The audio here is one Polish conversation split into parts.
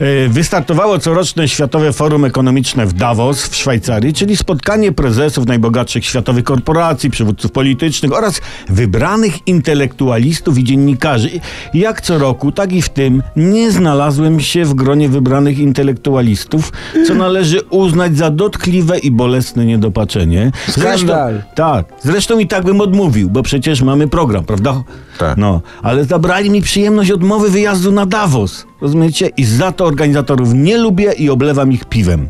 E, Wystartowało coroczne Światowe Forum Ekonomiczne w Davos w Szwajcarii, czyli spotkanie prezesów najbogatszych światowych korporacji, przywódców politycznych oraz wybranych intelektualistów i dziennikarzy. Jak co roku, tak i w tym nie znalazłem się w gronie wybranych intelektualistów, co należy uznać za dotkliwe i bolesne niedopatrzenie. Skandal. tak, zresztą i tak bym odmówił, bo przecież mamy program, prawda? Tak. No, ale zabrali mi przyjemność odmowy wyjazdu na Davos. Rozumiecie? I za to organizatorów nie lubię i oblewam ich piwem.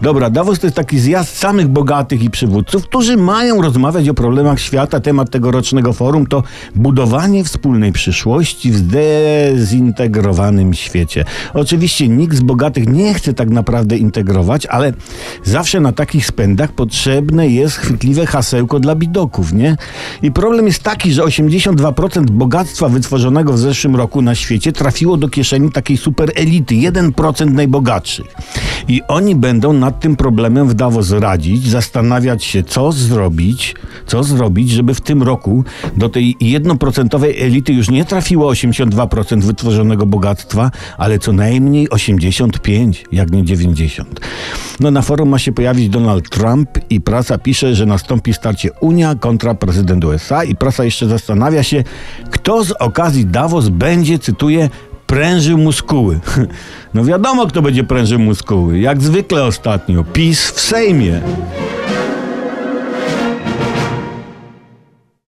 Dobra, Davos to jest taki zjazd samych bogatych i przywódców, którzy mają rozmawiać o problemach świata. Temat tegorocznego forum to budowanie wspólnej przyszłości w zdezintegrowanym świecie. Oczywiście nikt z bogatych nie chce tak naprawdę integrować, ale zawsze na takich spędach potrzebne jest chwytliwe hasełko dla bidoków, nie? I problem jest taki, że 82% bogactwa wytworzonego w zeszłym roku na świecie trafiło do kieszeni takiej super elity, 1% najbogatszych. I oni będą nad tym problemem w Davos radzić, zastanawiać się, co zrobić, co zrobić, żeby w tym roku do tej jednoprocentowej elity już nie trafiło 82% wytworzonego bogactwa, ale co najmniej 85, jak nie 90. No na forum ma się pojawić Donald Trump i prasa pisze, że nastąpi starcie Unia kontra prezydent USA i prasa jeszcze zastanawia się, kto z okazji Davos będzie, cytuję, prężył muskuły. No wiadomo, kto będzie prężył muskuły. Jak zwykle ostatnio. PiS w Sejmie.